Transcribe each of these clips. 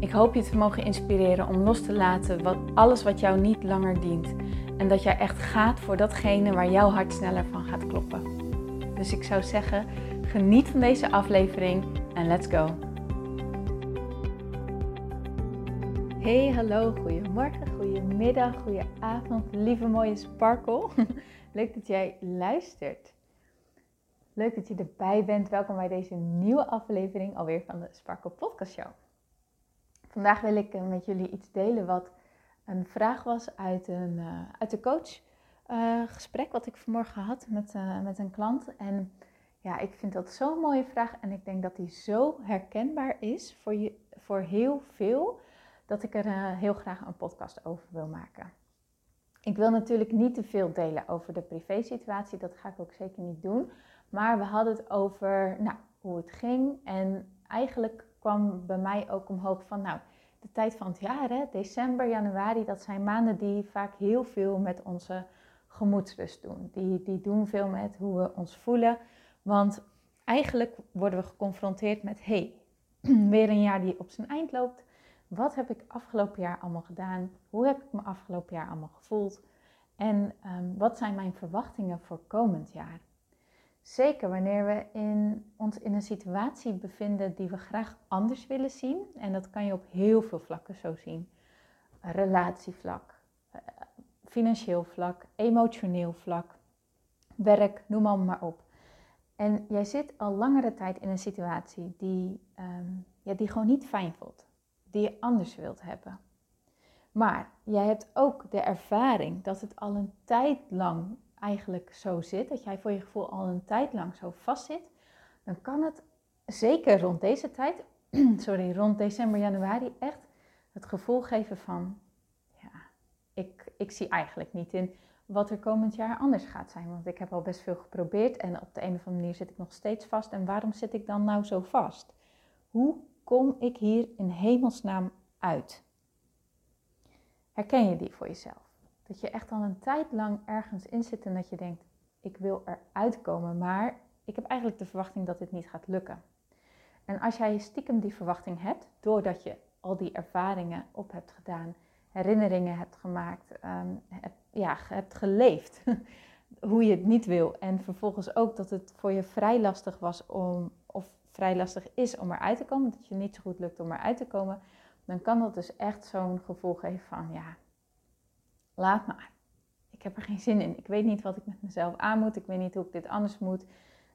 Ik hoop je te mogen inspireren om los te laten wat, alles wat jou niet langer dient. En dat jij echt gaat voor datgene waar jouw hart sneller van gaat kloppen. Dus ik zou zeggen, geniet van deze aflevering en let's go. Hey, hallo, goedemorgen, goedemiddag, goedenavond, lieve mooie Sparkle. Leuk dat jij luistert. Leuk dat je erbij bent. Welkom bij deze nieuwe aflevering alweer van de Sparkle Podcast Show. Vandaag wil ik eh, met jullie iets delen wat een vraag was uit, een, uh, uit de coachgesprek uh, wat ik vanmorgen had met, met een klant. En ja, ik vind dat zo'n mooie vraag en ik denk dat die zo herkenbaar is voor, je, voor heel veel, dat ik er heel graag een podcast over wil maken. Ik wil natuurlijk niet te veel delen over de privésituatie, dat ga ik ook zeker niet doen. Maar we hadden het over nou, hoe het ging en eigenlijk kwam bij mij ook omhoog van, nou, de tijd van het jaar, hè, december, januari, dat zijn maanden die vaak heel veel met onze gemoedsrust doen. Die, die doen veel met hoe we ons voelen. Want eigenlijk worden we geconfronteerd met, hey, weer een jaar die op zijn eind loopt. Wat heb ik afgelopen jaar allemaal gedaan? Hoe heb ik me afgelopen jaar allemaal gevoeld? En um, wat zijn mijn verwachtingen voor komend jaar? Zeker wanneer we in, ons in een situatie bevinden die we graag anders willen zien. En dat kan je op heel veel vlakken zo zien. Relatievlak, eh, financieel vlak, emotioneel vlak, werk, noem maar, op. En jij zit al langere tijd in een situatie die, um, ja, die gewoon niet fijn voelt. Die je anders wilt hebben. Maar jij hebt ook de ervaring dat het al een tijd lang eigenlijk zo zit, dat jij voor je gevoel al een tijd lang zo vast zit, dan kan het zeker rond deze tijd, sorry, rond december, januari, echt het gevoel geven van, ja, ik, ik zie eigenlijk niet in wat er komend jaar anders gaat zijn. Want ik heb al best veel geprobeerd en op de een of andere manier zit ik nog steeds vast. En waarom zit ik dan nou zo vast? Hoe kom ik hier in hemelsnaam uit? Herken je die voor jezelf? Dat je echt al een tijd lang ergens in zit en dat je denkt, ik wil eruit komen, maar ik heb eigenlijk de verwachting dat dit niet gaat lukken. En als jij stiekem die verwachting hebt, doordat je al die ervaringen op hebt gedaan, herinneringen hebt gemaakt, um, ja, hebt geleefd hoe je het niet wil. En vervolgens ook dat het voor je vrij lastig was om, of vrij lastig is om eruit te komen, dat je niet zo goed lukt om eruit te komen, dan kan dat dus echt zo'n gevoel geven van, ja, laat maar. Ik heb er geen zin in. Ik weet niet wat ik met mezelf aan moet. Ik weet niet hoe ik dit anders moet.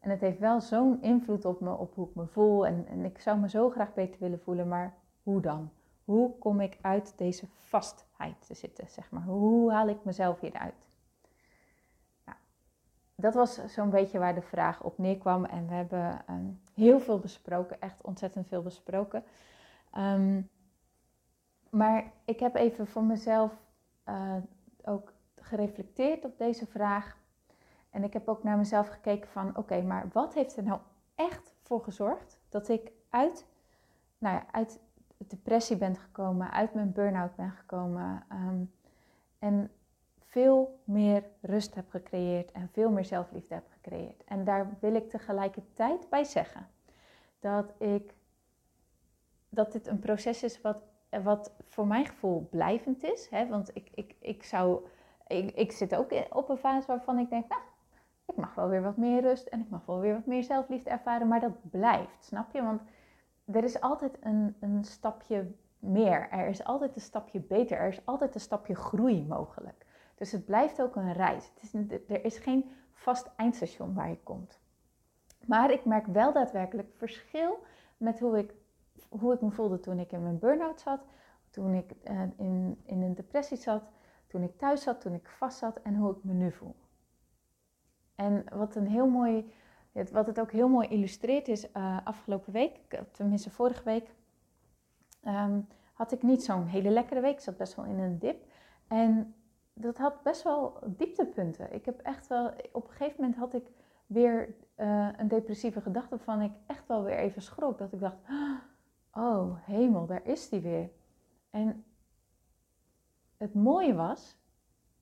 En het heeft wel zo'n invloed op me, op hoe ik me voel. En, en ik zou me zo graag beter willen voelen, maar hoe dan? Hoe kom ik uit deze vastheid te zitten, zeg maar? Hoe haal ik mezelf hieruit? Nou, dat was zo'n beetje waar de vraag op neerkwam. En we hebben um, heel veel besproken, echt ontzettend veel besproken. Um, maar ik heb even voor mezelf uh, ook gereflecteerd op deze vraag. En ik heb ook naar mezelf gekeken van oké, maar wat heeft er nou echt voor gezorgd dat ik uit, nou ja, uit depressie ben gekomen, uit mijn burn-out ben gekomen um, en veel meer rust heb gecreëerd en veel meer zelfliefde heb gecreëerd. En daar wil ik tegelijkertijd bij zeggen dat ik dat dit een proces is wat wat voor mijn gevoel blijvend is. Hè? Want ik, ik, ik, zou, ik zit ook op een fase waarvan ik denk, nou, ik mag wel weer wat meer rust en ik mag wel weer wat meer zelfliefde ervaren, maar dat blijft, snap je? Want er is altijd een, een stapje meer, er is altijd een stapje beter, er is altijd een stapje groei mogelijk. Dus het blijft ook een reis. Het is, er is geen vast eindstation waar je komt. Maar ik merk wel daadwerkelijk verschil met hoe ik hoe ik me voelde toen ik in mijn burn-out zat, toen ik uh, in, in een depressie zat, toen ik thuis zat, toen ik vast zat en hoe ik me nu voel. En wat, een heel mooi, wat het ook heel mooi illustreert is, uh, afgelopen week, tenminste vorige week, um, had ik niet zo'n hele lekkere week. Ik zat best wel in een dip. En dat had best wel dieptepunten. Ik heb echt wel, op een gegeven moment had ik weer een depressieve gedachte waarvan ik echt wel weer even schrok. Dat ik dacht, oh hemel, daar is die weer. En het mooie was,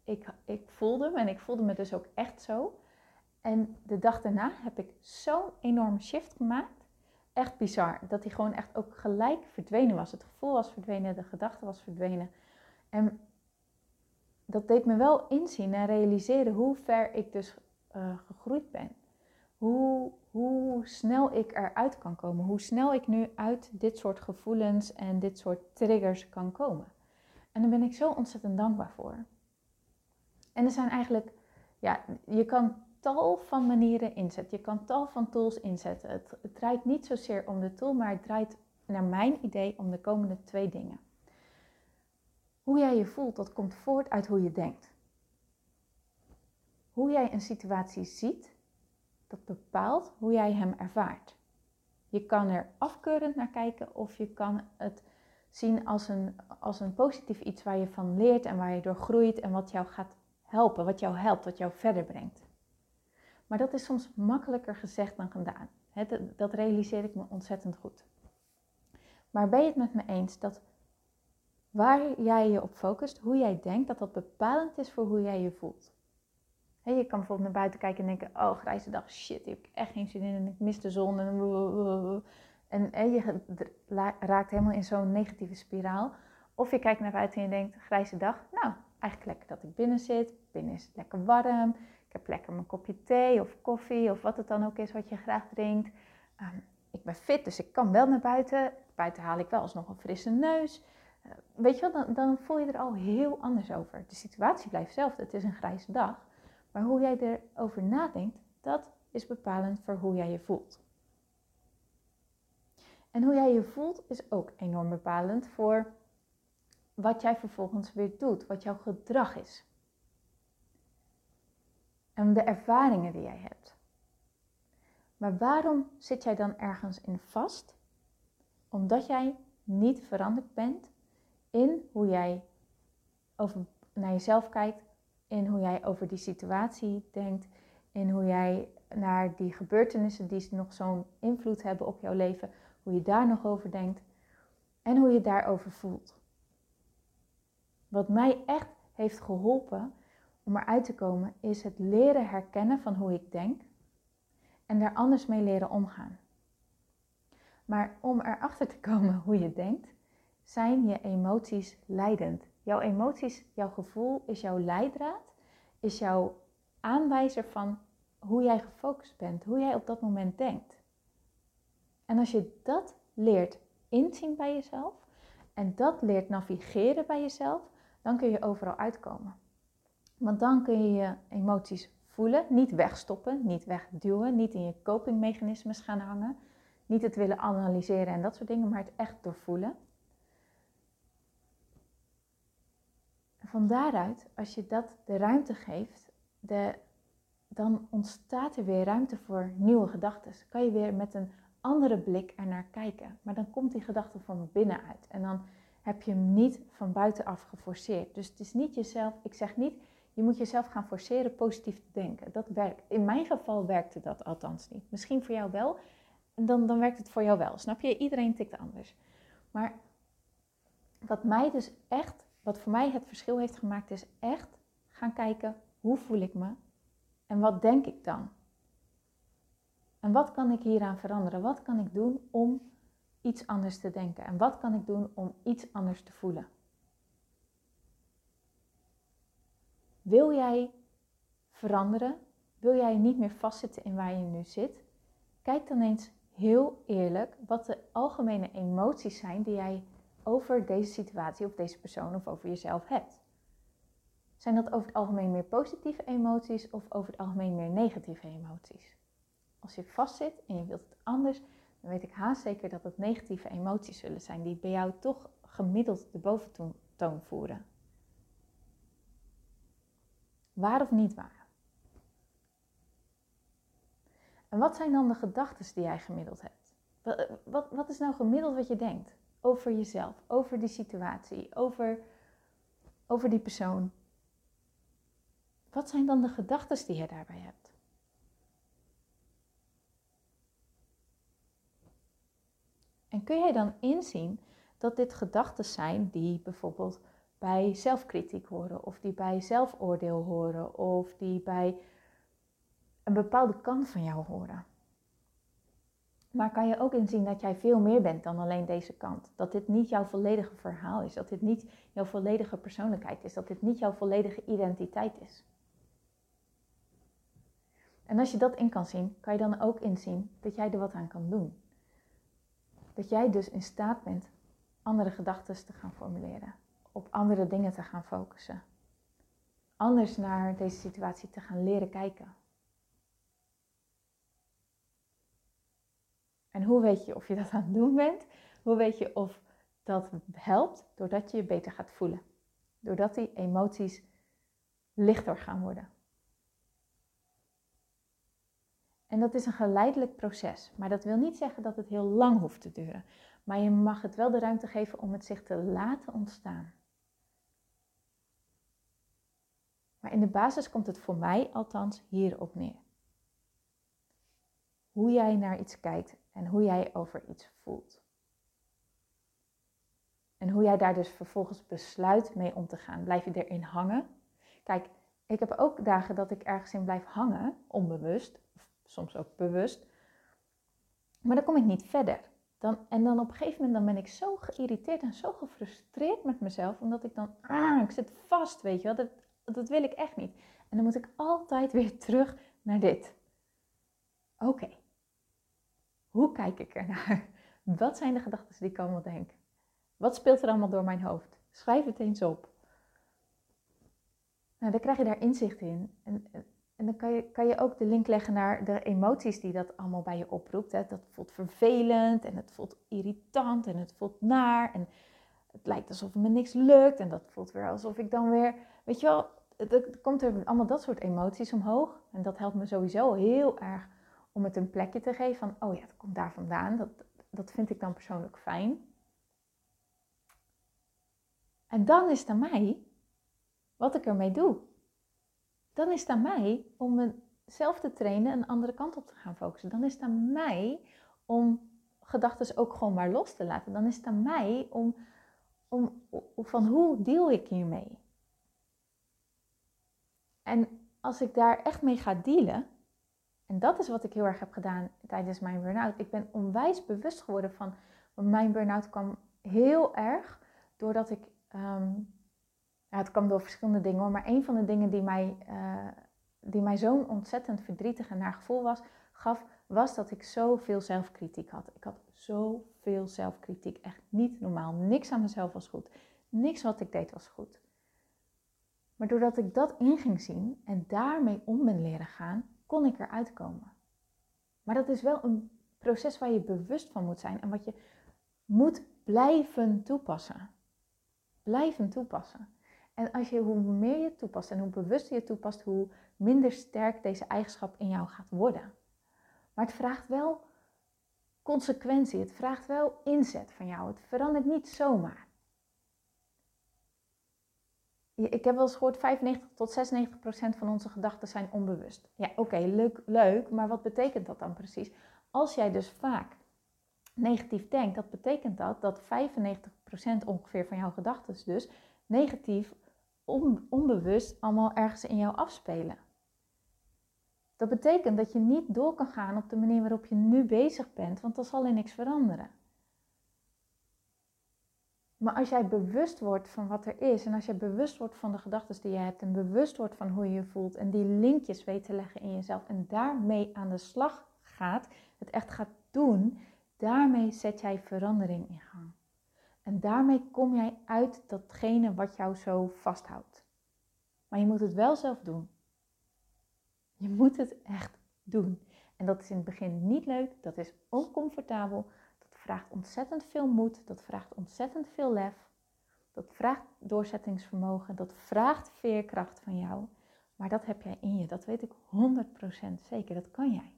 ik, ik voelde me en ik voelde me dus ook echt zo. En de dag daarna heb ik zo'n enorme shift gemaakt. Echt bizar. Dat hij gewoon echt ook gelijk verdwenen was. Het gevoel was verdwenen, de gedachte was verdwenen. En dat deed me wel inzien en realiseren hoe ver ik dus uh, gegroeid ben. Hoe, hoe snel ik eruit kan komen. Hoe snel ik nu uit dit soort gevoelens en dit soort triggers kan komen. En daar ben ik zo ontzettend dankbaar voor. En er zijn eigenlijk, ja, je kan tal van manieren inzetten. Je kan tal van tools inzetten. Het, het draait niet zozeer om de tool, maar het draait naar mijn idee om de komende twee dingen. Hoe jij je voelt, dat komt voort uit hoe je denkt. Hoe jij een situatie ziet, dat bepaalt hoe jij hem ervaart. Je kan er afkeurend naar kijken of je kan het zien als een, als een positief iets waar je van leert en waar je door groeit en wat jou gaat helpen, wat jou helpt, wat jou verder brengt. Maar dat is soms makkelijker gezegd dan gedaan. dat realiseer ik me ontzettend goed. Maar ben je het met me eens dat waar jij je op focust, hoe jij denkt, dat dat bepalend is voor hoe jij je voelt? Je kan bijvoorbeeld naar buiten kijken en denken: Oh, grijze dag, shit, ik heb echt geen zin in en ik mis de zon. En, en je raakt helemaal in zo'n negatieve spiraal. Of je kijkt naar buiten en je denkt: Grijze dag, nou, eigenlijk lekker dat ik binnen zit. Binnen is lekker warm. Ik heb lekker mijn kopje thee of koffie of wat het dan ook is wat je graag drinkt. Ehm, ik ben fit, dus ik kan wel naar buiten. Buiten haal ik wel alsnog een frisse neus. Uh, weet je wel, dan, dan, voel je er al heel anders over. De situatie blijft hetzelfde. Het is een grijze dag. Maar hoe jij erover nadenkt, dat is bepalend voor hoe jij je voelt. En hoe jij je voelt is ook enorm bepalend voor wat jij vervolgens weer doet, wat jouw gedrag is. En de ervaringen die jij hebt. Maar waarom zit jij dan ergens in vast? Omdat jij niet veranderd bent in hoe jij over, naar jezelf kijkt, in hoe jij over die situatie denkt, in hoe jij naar die gebeurtenissen die nog zo'n invloed hebben op jouw leven, hoe je daar nog over denkt en hoe je daarover voelt. Wat mij echt heeft geholpen om eruit te komen, is het leren herkennen van hoe ik denk en daar anders mee leren omgaan. Maar om erachter te komen hoe je denkt, zijn je emoties leidend. Jouw emoties, jouw gevoel is jouw leidraad, is jouw aanwijzer van hoe jij gefocust bent, hoe jij op dat moment denkt. En als je dat leert inzien bij jezelf en dat leert navigeren bij jezelf, dan kun je overal uitkomen. Want dan kun je je emoties voelen, niet wegstoppen, niet wegduwen, niet in je copingmechanismes gaan hangen, niet het willen analyseren en dat soort dingen, maar het echt doorvoelen. Van daaruit, als je dat de ruimte geeft, de, dan ontstaat er weer ruimte voor nieuwe gedachten. Kan je weer met een andere blik ernaar kijken. Maar dan komt die gedachte van binnenuit. En dan heb je hem niet van buitenaf geforceerd. Dus het is niet jezelf, ik zeg niet, je moet jezelf gaan forceren positief te denken. Dat werkt. In mijn geval werkte dat althans niet. Misschien voor jou wel. En dan, dan werkt het voor jou wel. Snap je? Iedereen tikt anders. Maar wat mij dus echt wat voor mij het verschil heeft gemaakt, is echt gaan kijken hoe voel ik me en wat denk ik dan? En wat kan ik hieraan veranderen? Wat kan ik doen om iets anders te denken? En wat kan ik doen om iets anders te voelen? Wil jij veranderen? Wil jij niet meer vastzitten in waar je nu zit? Kijk dan eens heel eerlijk wat de algemene emoties zijn die jij over deze situatie of deze persoon of over jezelf hebt. Zijn dat over het algemeen meer positieve emoties of over het algemeen meer negatieve emoties? Als je vastzit en je wilt het anders, dan weet ik haast zeker dat het negatieve emoties zullen zijn die bij jou toch gemiddeld de boventoon voeren. Waar of niet waar? En wat zijn dan de gedachten die jij gemiddeld hebt? Wat, wat, wat is nou gemiddeld wat je denkt? Over jezelf, over die situatie, over, over die persoon. Wat zijn dan de gedachten die je daarbij hebt? En kun jij dan inzien dat dit gedachten zijn die bijvoorbeeld bij zelfkritiek horen, of die bij zelfoordeel horen, of die bij een bepaalde kant van jou horen? Maar kan je ook inzien dat jij veel meer bent dan alleen deze kant? Dat dit niet jouw volledige verhaal is, dat dit niet jouw volledige persoonlijkheid is, dat dit niet jouw volledige identiteit is. En als je dat in kan zien, kan je dan ook inzien dat jij er wat aan kan doen. Dat jij dus in staat bent andere gedachten te gaan formuleren, op andere dingen te gaan focussen, anders naar deze situatie te gaan leren kijken. En hoe weet je of je dat aan het doen bent? Hoe weet je of dat helpt? Doordat je je beter gaat voelen. Doordat die emoties lichter gaan worden. En dat is een geleidelijk proces. Maar dat wil niet zeggen dat het heel lang hoeft te duren. Maar je mag het wel de ruimte geven om het zich te laten ontstaan. Maar in de basis komt het voor mij althans hierop neer. Hoe jij naar iets kijkt en hoe jij over iets voelt. En hoe jij daar dus vervolgens besluit mee om te gaan. Blijf je erin hangen? Kijk, ik heb ook dagen dat ik ergens in blijf hangen, onbewust, of soms ook bewust. Maar dan kom ik niet verder. Dan, en dan op een gegeven moment dan ben ik zo geïrriteerd en zo gefrustreerd met mezelf, omdat ik dan, ah, ik zit vast, weet je wel, dat, dat wil ik echt niet. En dan moet ik altijd weer terug naar dit. Oké, hoe kijk ik ernaar? Wat zijn de gedachten die ik allemaal denk? Wat speelt er allemaal door mijn hoofd? Schrijf het eens op. Nou, dan krijg je daar inzicht in. En, en dan kan je, kan je ook de link leggen naar de emoties die dat allemaal bij je oproept. Hè. Dat voelt vervelend en het voelt irritant en het voelt naar. En het lijkt alsof me niks lukt. En dat voelt weer alsof ik dan weer, weet je wel, er komt er allemaal dat soort emoties omhoog. En dat helpt me sowieso heel erg om het een plekje te geven van, oh ja, het komt daar vandaan. Dat, dat vind ik dan persoonlijk fijn. En dan is het aan mij wat ik ermee doe. Dan is het aan mij om mezelf te trainen een andere kant op te gaan focussen. Dan is het aan mij om gedachten ook gewoon maar los te laten. Dan is het aan mij om, om, van hoe deel ik hiermee. En als ik daar echt mee ga dealen, en dat is wat ik heel erg heb gedaan tijdens mijn burn-out. Ik ben onwijs bewust geworden van, mijn burn-out kwam heel erg doordat ik, ehm, het kwam door verschillende dingen hoor, maar een van de dingen die mij, uh, die mij zo'n ontzettend verdrietig en naar gevoel was, gaf, was dat ik zoveel zelfkritiek had. Ik had zoveel zelfkritiek, echt niet normaal. Niks aan mezelf was goed. Niks wat ik deed was goed. Maar doordat ik dat in ging zien en daarmee om ben leren gaan, kon ik eruit komen. Maar dat is wel een proces waar je bewust van moet zijn en wat je moet blijven toepassen. Blijven toepassen. En als je, hoe meer je toepast en hoe bewuster je toepast, hoe minder sterk deze eigenschap in jou gaat worden. Maar het vraagt wel consequentie, het vraagt wel inzet van jou. Het verandert niet zomaar ik heb wel eens gehoord, 95 tot 96 procent van onze gedachten zijn onbewust. Ja, oké, leuk, leuk, maar wat betekent dat dan precies? Als jij dus vaak negatief denkt, dat betekent dat dat 95 procent ongeveer van jouw gedachten dus negatief, onbewust allemaal ergens in jou afspelen. Dat betekent dat je niet door kan gaan op de manier waarop je nu bezig bent, want dan zal er niks veranderen. Maar als jij bewust wordt van wat er is en als jij bewust wordt van de gedachten die je hebt en bewust wordt van hoe je je voelt en die linkjes weet te leggen in jezelf en daarmee aan de slag gaat, het echt gaat doen, daarmee zet jij verandering in gang. En daarmee kom jij uit datgene wat jou zo vasthoudt. Maar je moet het wel zelf doen. Je moet het echt doen. En dat is in het begin niet leuk, dat is oncomfortabel, vraagt ontzettend veel moed, dat vraagt ontzettend veel lef, dat vraagt doorzettingsvermogen, dat vraagt veerkracht van jou. Maar dat heb jij in je, dat weet ik 100% zeker, dat kan jij.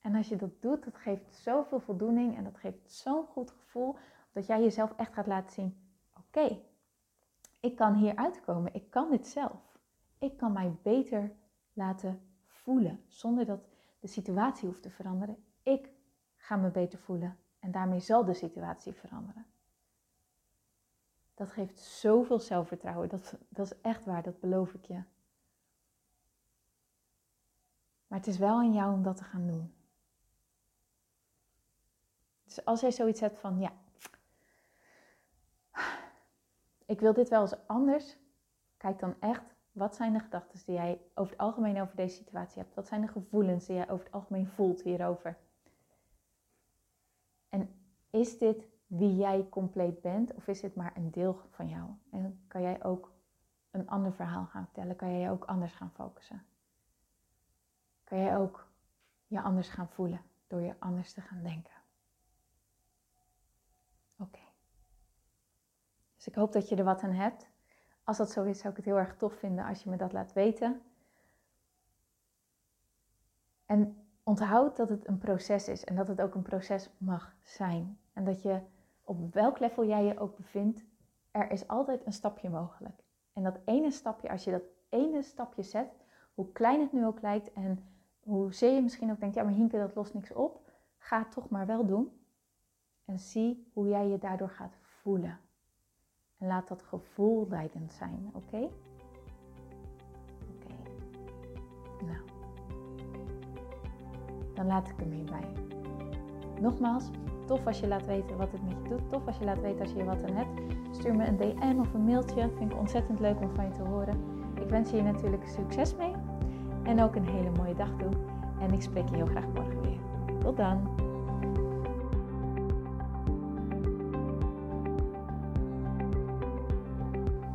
En als je dat doet, dat geeft zoveel voldoening en dat geeft zo'n goed gevoel dat jij jezelf echt gaat laten zien: oké, ik kan hier uitkomen, ik kan dit zelf. Ik kan mij beter laten voelen zonder dat de situatie hoeft te veranderen. Ik ga me beter voelen en daarmee zal de situatie veranderen. Dat geeft zoveel zelfvertrouwen. Dat, dat is echt waar, dat beloof ik je. Maar het is wel aan jou om dat te gaan doen. Dus als jij zoiets hebt van, ja, ik wil dit wel eens anders, kijk dan echt, wat zijn de gedachten die jij over het algemeen over deze situatie hebt? Wat zijn de gevoelens die jij over het algemeen voelt hierover? Is dit wie jij compleet bent of is dit maar een deel van jou? En kan jij ook een ander verhaal gaan vertellen? Kan jij je ook anders gaan focussen? Kan jij ook je anders gaan voelen door je anders te gaan denken? Oké. Dus ik hoop dat je er wat aan hebt. Als dat zo is, zou ik het heel erg tof vinden als je me dat laat weten. En onthoud dat het een proces is en dat het ook een proces mag zijn. En dat je op welk level jij je ook bevindt, er is altijd een stapje mogelijk. En dat ene stapje, als je dat ene stapje zet, hoe klein het nu ook lijkt en hoezeer je misschien ook denkt, ja maar Hinke, dat lost niks op, ga het toch maar wel doen. En zie hoe jij je daardoor gaat voelen. En laat dat gevoel leidend zijn, oké? Oké. Nou. Dan laat ik hem hierbij. Nogmaals, tof als je laat weten wat het met je doet. Tof als je laat weten als je er wat aan hebt. Stuur me een DM of een mailtje. Vind ik ontzettend leuk om van je te horen. Ik wens je natuurlijk succes mee. En ook een hele mooie dag toe. En ik spreek je heel graag morgen weer. Tot dan.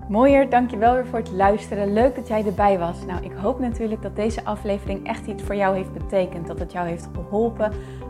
Mooier, dankjewel weer voor het luisteren. Leuk dat jij erbij was. Nou, ik hoop natuurlijk dat deze aflevering echt iets voor jou heeft betekend. Dat het jou heeft geholpen,